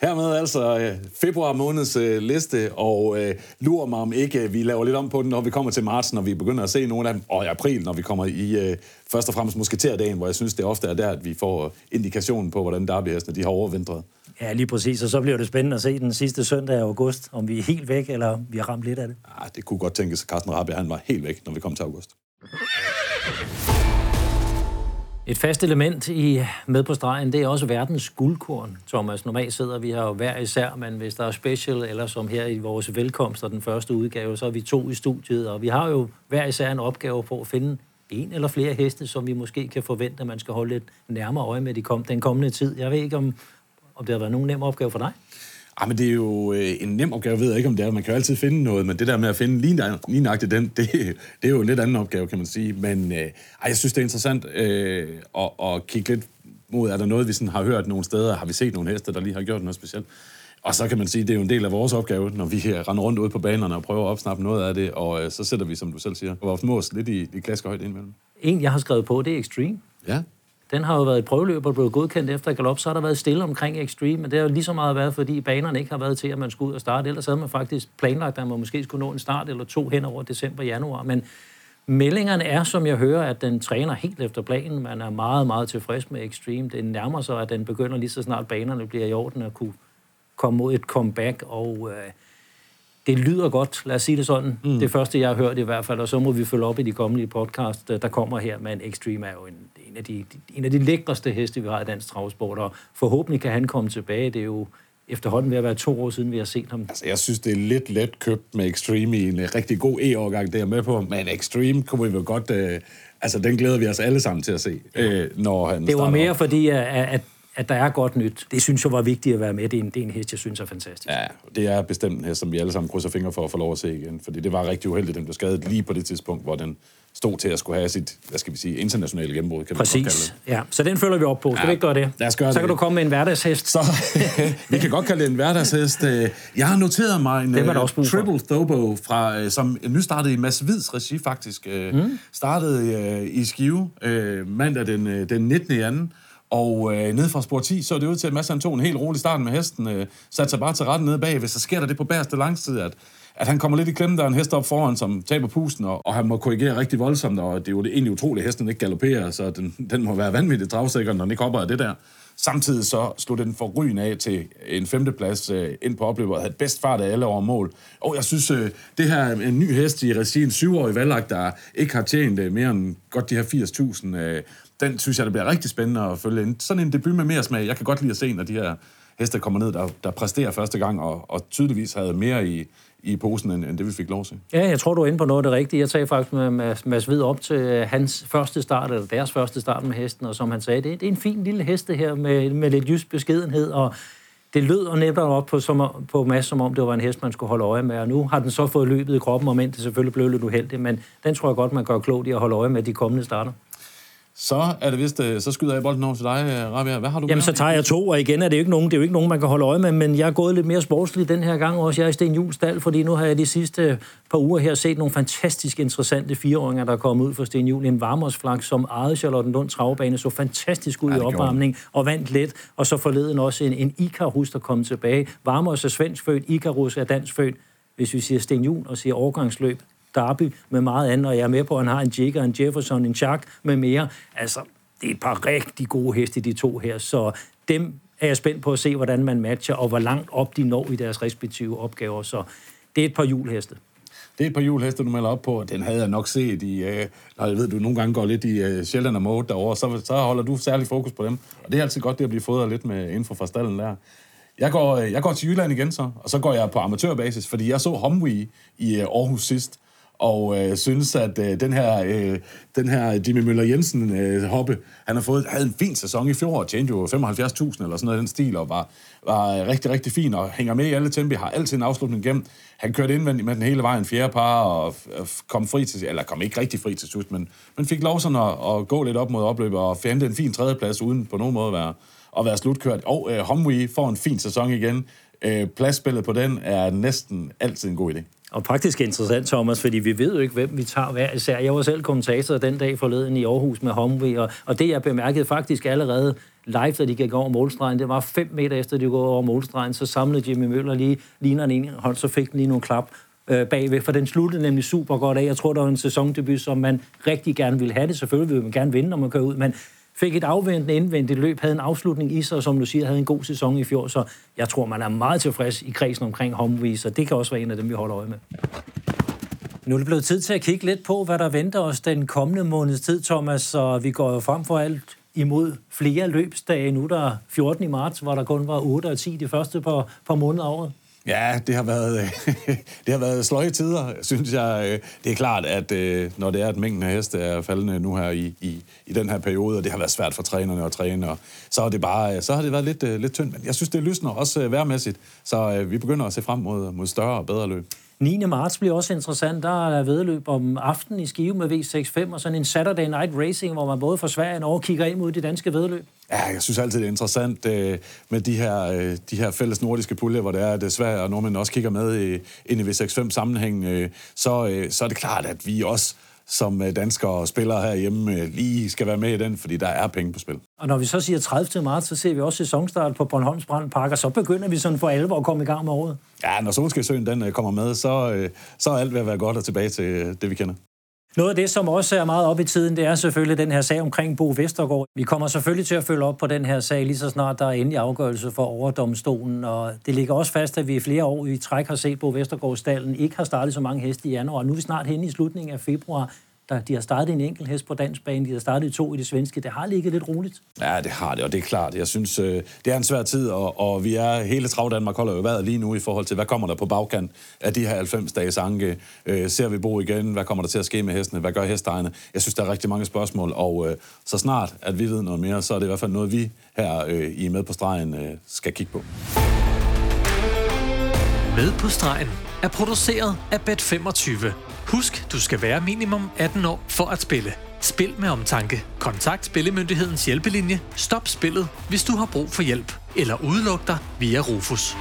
Hermed altså øh, februar måneds øh, liste, og øh, lurer mig om ikke, øh, vi laver lidt om på den, når vi kommer til marts, når vi begynder at se nogle af dem, og i april, når vi kommer i øh, først og fremmest musketerdagen, hvor jeg synes, det ofte er der, at vi får indikationen på, hvordan derbyhestene de har overvintret. Ja, lige præcis, og så bliver det spændende at se den sidste søndag af august, om vi er helt væk, eller vi har ramt lidt af det. Ah, det kunne godt tænkes, at Carsten Rabe, han var helt væk, når vi kom til august. Et fast element i med på stregen, det er også verdens guldkorn, Thomas. Normalt sidder vi her jo hver især, men hvis der er special, eller som her i vores velkomst og den første udgave, så er vi to i studiet, og vi har jo hver især en opgave på at finde en eller flere heste, som vi måske kan forvente, at man skal holde lidt nærmere øje med de kom, den kommende tid. Jeg ved ikke, om, om det har været nogen nem opgave for dig? Ah, men det er jo øh, en nem opgave, ved jeg ikke, om det er. Man kan jo altid finde noget, men det der med at finde lige, nøjagtigt den, det, det er jo en lidt anden opgave, kan man sige. Men øh, ej, jeg synes, det er interessant øh, at, at kigge lidt mod, er der noget, vi sådan har hørt nogle steder? Har vi set nogle heste, der lige har gjort noget specielt? Og så kan man sige, det er jo en del af vores opgave, når vi render rundt ud på banerne og prøver at opsnappe noget af det, og øh, så sætter vi, som du selv siger, vores mås lidt i, i klaskehøjde indimellem. En, jeg har skrevet på, det er Extreme. Ja. Den har jo været et prøveløb og blevet godkendt efter galop, så har der været stille omkring Extreme, men det har jo lige så meget været, fordi banerne ikke har været til, at man skulle ud og starte. Ellers havde man faktisk planlagt, at man måske skulle nå en start eller to hen over december-januar. Men meldingerne er, som jeg hører, at den træner helt efter planen. Man er meget, meget tilfreds med Extreme. Det nærmer sig, at den begynder lige så snart banerne bliver i orden at kunne komme mod et comeback, og øh, det lyder godt, lad os sige det sådan. Mm. Det første, jeg har hørt i hvert fald, og så må vi følge op i de kommende podcast, der kommer her, men Extreme er jo en, en, af de, en af de lækreste heste, vi har i dansk travsport, og forhåbentlig kan han komme tilbage. Det er jo efterhånden ved at være to år siden, vi har set ham. Altså, jeg synes, det er lidt let købt med Extreme i en øh, rigtig god E-årgang, det er med på. Men Extreme kunne vi vel godt... Øh, altså, den glæder vi os alle sammen til at se, øh, når han Det var mere op. fordi, at, at, at der er godt nyt. Det synes jeg var vigtigt at være med. Det er en, det er en hest, jeg synes er fantastisk. Ja, det er bestemt en hest, som vi alle sammen krydser fingre for at få lov at se igen. Fordi det var rigtig uheldigt, den blev skadet lige på det tidspunkt, hvor den stod til at skulle have sit, hvad skal vi sige, internationale gennembrud, kan man Præcis. det. Ja, så den følger vi op på. Skal Ja, vi ikke gøre det? lad os gøre så det. kan du komme med en hverdagshest. Så vi kan godt kalde det en hverdagshest. Øh, Jeg har noteret mig en der øh, også. Triple Thobo, fra, øh, som nystartede i Mads Hvids regi faktisk. Mm. Startede i Skive mandag den, den 19. i anden. Og øh, nede fra spor 10 så det ud til, at Mads han tog en helt rolig start med hesten. Øh, satte sig bare til retten nede bag. Hvis så sker der det på bagerste langside, at, at han kommer lidt i klemme, der er en hest op foran, som taber pusten, og, og han må korrigere rigtig voldsomt, og det er jo det egentlig utroligt, at hesten ikke galopperer, så den, den må være vanvittigt dragsikker, når den ikke hopper af det der. Samtidig så slog den for ryn af til en femteplads øh, ind på opløbet og havde bedst fart af alle over mål. Og jeg synes, øh, det her en ny hest i regien, syvårig valgagt, der ikke har tjent øh, mere end godt de her 80.000, øh, den synes jeg, det bliver rigtig spændende at følge. En, sådan en debut med mere smag. Jeg kan godt lide at se, når de her heste kommer ned, der, der præsterer første gang, og, og tydeligvis havde mere i, i posen, end, end det vi fik lov til. Ja, jeg tror, du er inde på noget af det rigtige. Jeg tager faktisk med Mads, Mads Ved op til øh, hans første start, eller deres første start med hesten, og som han sagde, det, det er en fin lille heste her med, med lidt jysk beskedenhed, og det lød og netop op på, som, på Mads, som om det var en hest, man skulle holde øje med, og nu har den så fået løbet i kroppen, og men det selvfølgelig blev lidt uheldigt, men den tror jeg godt, man gør klogt i at holde øje med de kommende starter. Så er det vist, øh, så skyder jeg bolden over til dig, øh, Rabia. Hvad har du Jamen, så tager jeg to, og igen er det jo ikke nogen, det er jo ikke nogen, man kan holde øje med, men jeg er gået lidt mere sportslig den her gang også. Jeg er i Sten Juhls stald, fordi nu har jeg de sidste par uger her set nogle fantastisk interessante fireåringer, der er kommet ud for Sten Juhl. En varmersflak, som ejede Charlottenlund travbane, så fantastisk ud Ja, i opvarmning og vandt let. Og så forleden også en, en Icarus, der kom tilbage. Varmers er svensk født, Icarus er dansk født. Hvis vi siger Sten Juhl og siger overgangsløb, Darby med meget andet, og jeg er med på, at han har en Jigger, en Jefferson, en Chuck med mere. Altså, det er et par rigtig gode heste, de to her, så dem er jeg spændt på at se, hvordan man matcher, og hvor langt op de når i deres respektive opgaver. Så det er et par julheste. Det er et par julheste, du melder op på, og den havde jeg nok set i... Øh, når jeg ved, du nogle gange går lidt i øh, Sjælland og mode derovre, så, så holder du særlig fokus på dem. Og det er altid godt, det at blive fodret lidt med info fra stallen der. Jeg går, øh, jeg går til Jylland igen så, og så går jeg på amatørbasis, fordi jeg så Homwee i øh, Aarhus sidst, og øh, synes, at øh, den her, øh, den her Jimmy Møller Jensen øh, hoppe, han har fået, havde en fin sæson i fjor, og tjente jo 75.000 eller sådan noget den stil, og var, var rigtig, rigtig fin, og hænger med i alle tempi, har altid en afslutning igennem. Han kørte indvendigt med den hele vejen fjerde par, og kom fri til, eller kom ikke rigtig fri til slut, men, men fik lov sådan at, at, gå lidt op mod opløbet, og fandt en fin tredjeplads, uden på nogen måde at være, at være slutkørt. Og øh, Homwee får en fin sæson igen. Øh, pladsspillet på den er næsten altid en god idé. Og faktisk interessant, Thomas, fordi vi ved jo ikke, hvem vi tager hver især. Jeg var selv kommentator den dag forleden i Aarhus med Homvi, og, og det jeg bemærkede faktisk allerede live, da de gik over målstregen, det var fem meter efter, de gik over målstregen, så samlede Jimmy Møller lige, lineren en ene hånd, så fik den lige nogle klap øh, bagved, for den sluttede nemlig super godt af. Jeg tror, der var en sæsondebut, som man rigtig gerne ville have det. Selvfølgelig vil man gerne vinde, når man kører ud, men fik et afventende indvendigt løb, havde en afslutning i sig, og som du siger, havde en god sæson i fjor, så jeg tror, man er meget tilfreds i kredsen omkring Homeway, så det kan også være en af dem, vi holder øje med. Nu er det blevet tid til at kigge lidt på, hvad der venter os den kommende måneds tid, Thomas, så vi går jo frem for alt imod flere løbsdage. Nu der 14. i marts, hvor der kun var 8 og 10 de første par, par måneder af året. Ja, det har været, øh, det har været sløje tider, synes jeg. Øh, det er klart, at øh, når det er, at mængden af heste er faldende nu her i, i, i den her periode, og det har været svært for trænerne at træne, og så har det bare så har det været lidt, lidt tyndt. Men jeg synes, det lysner også værmæssigt, så vi begynder at se frem mod, mod større og bedre løb. 9. marts bliver også interessant. Der er vedløb om aftenen i Skive med V65 og sådan en Saturday Night Racing, hvor man både fra Sverige og kigger ind mod de danske vedløb. Ja, jeg synes altid, det er interessant øh, med de her, øh, de her fælles nordiske puljer, hvor det er, at Sverige og nordmænd også kigger med i, ind i V65-sammenhæng. Øh, så, øh, så er det klart, at vi også som danskere og spillere herhjemme lige skal være med i den, fordi der er penge på spil. Og når vi så siger 30. marts, så ser vi også sæsonstart på Bornholms Brandpark, og så begynder vi sådan for alvor at komme i gang med året. Ja, når Solskjaersøen den kommer med, så, så er alt ved at være godt og tilbage til det, vi kender. Noget af det, som også er meget op i tiden, det er selvfølgelig den her sag omkring Bo Vestergaard. Vi kommer selvfølgelig til at følge op på den her sag, lige så snart der er endelig afgørelse for overdomstolen. Og det ligger også fast, at vi i flere år i træk har set Bo Vestergaard stallen ikke har startet så mange heste i januar. Nu er vi snart hen i slutningen af februar. Der, de har startet en enkelt hest på dansk bane, de har startet to i det svenske. Det har ligget lidt roligt. Ja, det har det, og det er klart. Jeg synes, øh, det er en svær tid, og, og vi er, hele Trav Danmark holder jo været lige nu i forhold til, hvad kommer der på bagkant af de her 90 dages anke? Øh, ser vi Bo igen? Hvad kommer der til at ske med hestene? Hvad gør hestejerne? Jeg synes, der er rigtig mange spørgsmål, og øh, så snart, at vi ved noget mere, så er det i hvert fald noget, vi her øh, i Med på stregen øh, skal kigge på. Med på stregen er produceret af Bet25. Husk, du skal være minimum 18 år for at spille. Spil med omtanke. Kontakt Spillemyndighedens hjælpelinje. Stop spillet, hvis du har brug for hjælp. Eller udluk dig via Rufus.